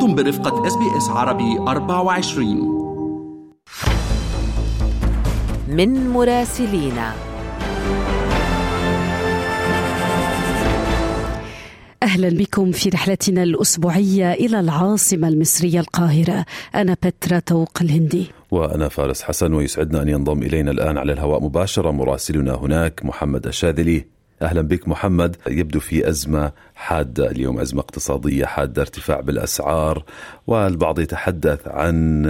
أنتم برفقة SBS عربي 24 من مراسلينا أهلا بكم في رحلتنا الأسبوعية إلى العاصمة المصرية القاهرة. أنا بترا توق الهندي. وأنا فارس حسن ويسعدنا أن ينضم إلينا الآن على الهواء مباشرة مراسلنا هناك محمد الشاذلي. أهلا بك محمد. يبدو في أزمة حادة اليوم أزمة اقتصادية حادة ارتفاع بالأسعار والبعض يتحدث عن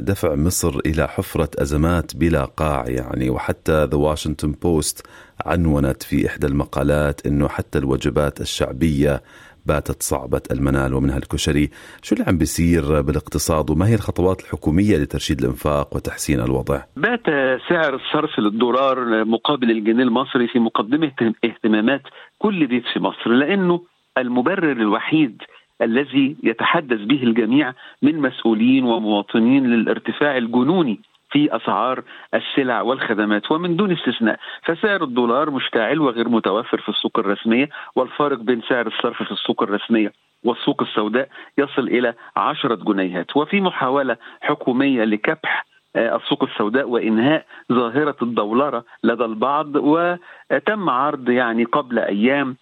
دفع مصر إلى حفرة أزمات بلا قاع يعني. وحتى The Washington Post عنونت في إحدى المقالات أنه حتى الوجبات الشعبية باتت صعبة المنال ومنها الكشري. شو اللي عم بيصير بالاقتصاد وما هي الخطوات الحكومية لترشيد الإنفاق وتحسين الوضع؟ بات سعر الصرف للدولار مقابل الجنيه المصري في مقدمة اهتمامات كل بيت في مصر لأنه المبرر الوحيد الذي يتحدث به الجميع من مسؤولين ومواطنين للارتفاع الجنوني في أسعار السلع والخدمات ومن دون استثناء. فسعر الدولار مشتعل وغير متوفر في السوق الرسمية والفارق بين سعر الصرف في السوق الرسمية والسوق السوداء يصل إلى عشرة جنيهات. وفي محاولة حكومية لكبح السوق السوداء وإنهاء ظاهرة الدولره لدى البعض وتم عرض يعني قبل أيام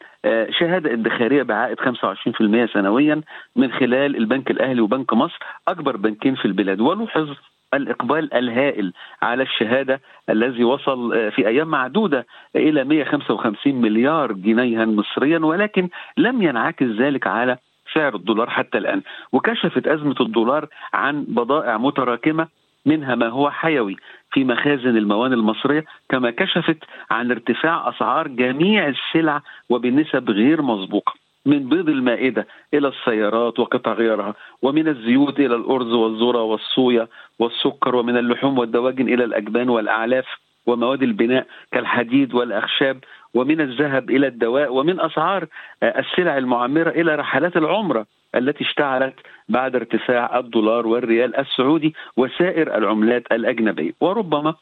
شهادة ادخارية بعائد 25% سنويا من خلال البنك الأهلي وبنك مصر أكبر بنكين في البلاد. ولوحظ الإقبال الهائل على الشهادة الذي وصل في أيام معدودة إلى 155 مليار جنيها مصريا ولكن لم ينعكس ذلك على سعر الدولار حتى الآن. وكشفت أزمة الدولار عن بضائع متراكمة منها ما هو حيوي في مخازن الموانئ المصرية كما كشفت عن ارتفاع أسعار جميع السلع وبنسب غير مسبوقة. من بيض المائدة إلى السيارات وقطع غيرها ومن الزيوت إلى الأرز والذرة والصويا والسكر ومن اللحوم والدواجن إلى الأجبان والأعلاف ومواد البناء كالحديد والأخشاب ومن الذهب إلى الدواء ومن أسعار السلع المعمرة إلى رحلات العمرة التي اشتعلت بعد ارتفاع الدولار والريال السعودي وسائر العملات الأجنبية. وربما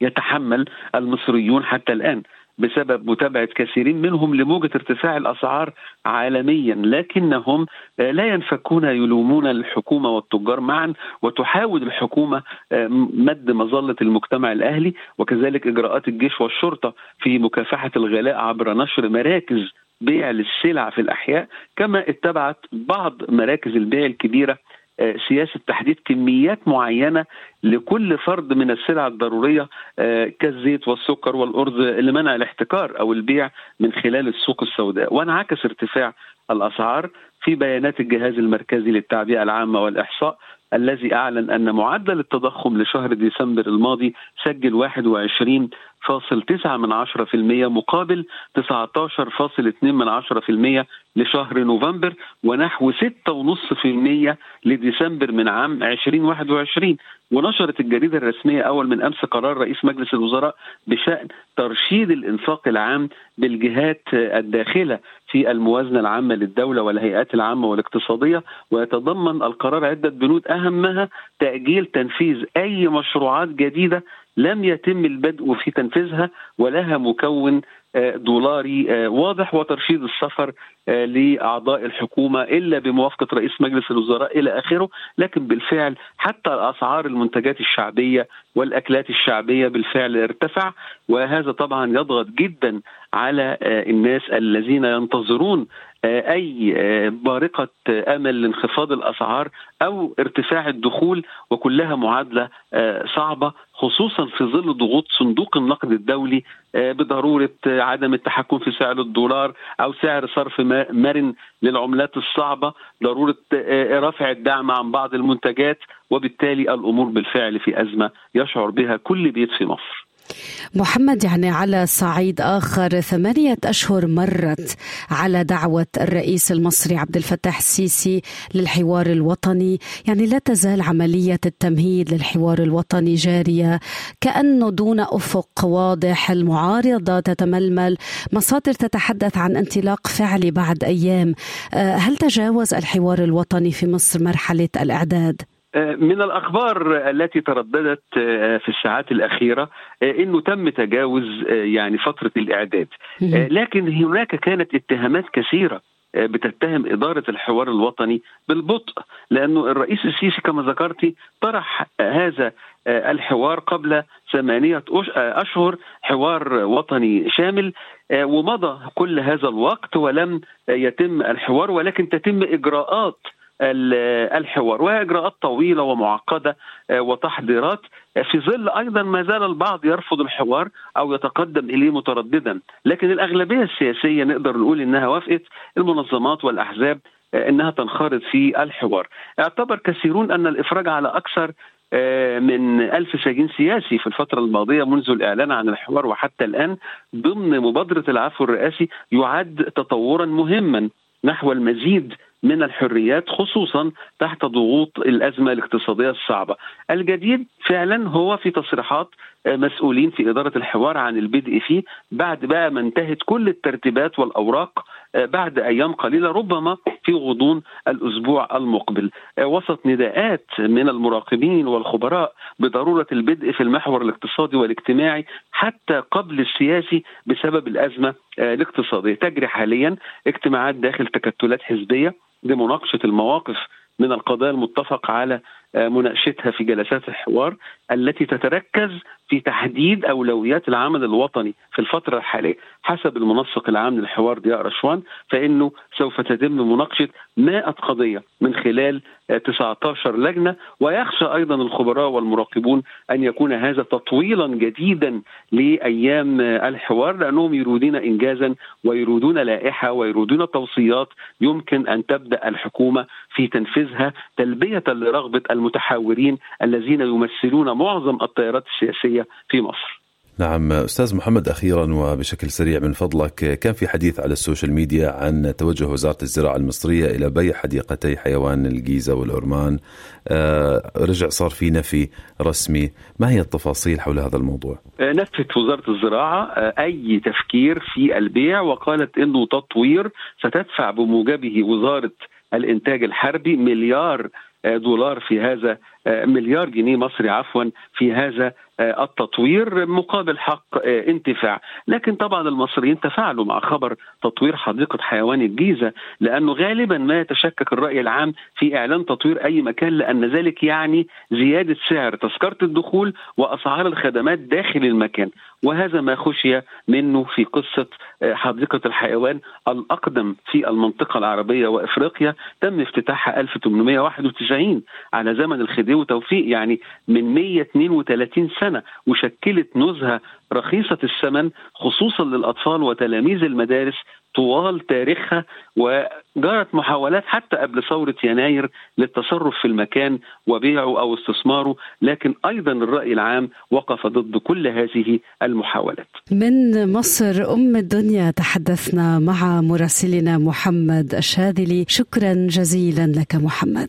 يتحمل المصريون حتى الآن بسبب متابعة كثيرين منهم لموجة ارتفاع الأسعار عالميا لكنهم لا ينفكون يلومون الحكومة والتجار معا وتحاول الحكومة مد مظلة المجتمع الأهلي وكذلك إجراءات الجيش والشرطة في مكافحة الغلاء عبر نشر مراكز بيع للسلع في الأحياء كما اتبعت بعض مراكز البيع الكبيرة سياسة تحديد كميات معينة لكل فرد من السلع الضرورية كالزيت والسكر والأرز لمنع الاحتكار أو البيع من خلال السوق السوداء. وانعكس ارتفاع الأسعار في بيانات الجهاز المركزي للتعبئة العامة والإحصاء الذي أعلن أن معدل التضخم لشهر ديسمبر الماضي سجل 21 فاصل تسعة من عشرة في المية مقابل 19.2 من عشرة في المية لشهر نوفمبر ونحو ستة ونص في المية لديسمبر من عام 2021 ونشرت الجريدة الرسمية أول من أمس قرار رئيس مجلس الوزراء بشأن ترشيد الإنفاق العام بالجهات الداخلة في الموازنة العامة للدولة والهيئات العامة والاقتصادية. ويتضمن القرار عدة بنود أهمها تأجيل تنفيذ أي مشروعات جديدة لم يتم البدء في تنفيذها ولها مكون دولاري واضح وترشيد السفر لأعضاء الحكومة إلا بموافقة رئيس مجلس الوزراء إلى آخره، لكن بالفعل حتى اسعار المنتجات الشعبية والأكلات الشعبية بالفعل ارتفع. وهذا طبعا يضغط جدا على الناس الذين ينتظرون أي بارقة أمل لانخفاض الأسعار أو ارتفاع الدخول وكلها معادلة صعبة خصوصا في ظل ضغوط صندوق النقد الدولي بضرورة عدم التحكم في سعر الدولار أو سعر صرف مرن للعملات الصعبة، ضرورة رفع الدعم عن بعض المنتجات وبالتالي الأمور بالفعل في أزمة يشعر بها كل بيت في مصر. محمد يعني على صعيد آخر ثمانية أشهر مرت على دعوة الرئيس المصري عبد الفتاح السيسي للحوار الوطني. يعني لا تزال عملية التمهيد للحوار الوطني جارية كأنه دون أفق واضح المعارضة تتململ. مصادر تتحدث عن انطلاق فعلي بعد أيام. هل تجاوز الحوار الوطني في مصر مرحلة الإعداد؟ من الأخبار التي ترددت في الساعات الأخيرة إنه تم تجاوز يعني فترة الإعداد. لكن هناك كانت اتهامات كثيرة بتتهم إدارة الحوار الوطني بالبطء لأنه الرئيس السيسي كما ذكرتي طرح هذا الحوار قبل ثمانية أشهر حوار وطني شامل ومضى كل هذا الوقت ولم يتم الحوار ولكن تتم إجراءات الحوار. وهي إجراءات طويلة ومعقدة آه، وتحضيرات. آه، في ظل أيضا ما زال البعض يرفض الحوار أو يتقدم إليه مترددا. لكن الأغلبية السياسية نقدر نقول إنها وافقت المنظمات والأحزاب آه، إنها تنخرط في الحوار. اعتبر كثيرون أن الإفراج على أكثر من ألف سجين سياسي في الفترة الماضية منذ الإعلان عن الحوار وحتى الآن ضمن مبادرة العفو الرئاسي يعد تطورا مهما نحو المزيد من الحريات خصوصا تحت ضغوط الأزمة الاقتصادية الصعبة. الجديد فعلا هو في تصريحات آه، مسؤولين في إدارة الحوار عن البدء فيه بعد بقى ما انتهت كل الترتيبات والأوراق بعد أيام قليلة ربما في غضون الأسبوع المقبل. آه، وسط نداءات من المراقبين والخبراء بضرورة البدء في المحور الاقتصادي والاجتماعي حتى قبل السياسي بسبب الأزمة الاقتصادية. تجري حاليا اجتماعات داخل تكتلات حزبية لمناقشة المواقف من القضايا المتفق على آه، مناقشتها في جلسات الحوار التي تتركز في تحديد أولويات العمل الوطني في الفترة الحالية حسب المنسق العام للحوار ضياء رشوان فإنه سوف تتم مناقشة 100 قضية من خلال 19 آه، لجنة ويخشى أيضا الخبراء والمراقبون أن يكون هذا تطويلا جديدا لأيام الحوار لأنهم يريدون انجازا ويريدون لائحة ويريدون توصيات يمكن أن تبدأ الحكومة في تنفيذها تلبية لرغبة المتحاورين الذين يمثلون معظم التيارات السياسية في مصر. نعم أستاذ محمد أخيرا وبشكل سريع من فضلك كان في حديث على ال social media عن توجه وزارة الزراعة المصرية إلى بيع حديقتي حيوان الجيزة والأورمان آه، رجع صار في نفي رسمي. ما هي التفاصيل حول هذا الموضوع؟ آه، نفت وزارة الزراعة آه، أي تفكير في البيع وقالت إنه تطوير ستدفع بموجبه وزارة الإنتاج الحربي مليار دولار في هذا مليار جنيه مصري عفوا في هذا آه، التطوير مقابل حق آه، انتفاع. لكن طبعا المصريين تفاعلوا مع خبر تطوير حديقة حيوان الجيزة لأنه غالبا ما يتشكك الرأي العام في إعلان تطوير أي مكان لأن ذلك يعني زيادة سعر تذكرة الدخول وأسعار الخدمات داخل المكان. وهذا ما خشي منه في قصة آه، حديقة الحيوان الأقدم في المنطقة العربية وإفريقيا تم افتتاحها 1891 على زمن الخديوي توفيق يعني من 132 سنة سنة وشكلت نزهة رخيصة الثمن خصوصا للأطفال وتلاميذ المدارس طوال تاريخها وجرت محاولات حتى قبل ثورة يناير للتصرف في المكان وبيعه أو استثماره لكن أيضا الرأي العام وقف ضد كل هذه المحاولات. من مصر أم الدنيا تحدثنا مع مراسلنا محمد الشاذلي. شكرا جزيلا لك محمد.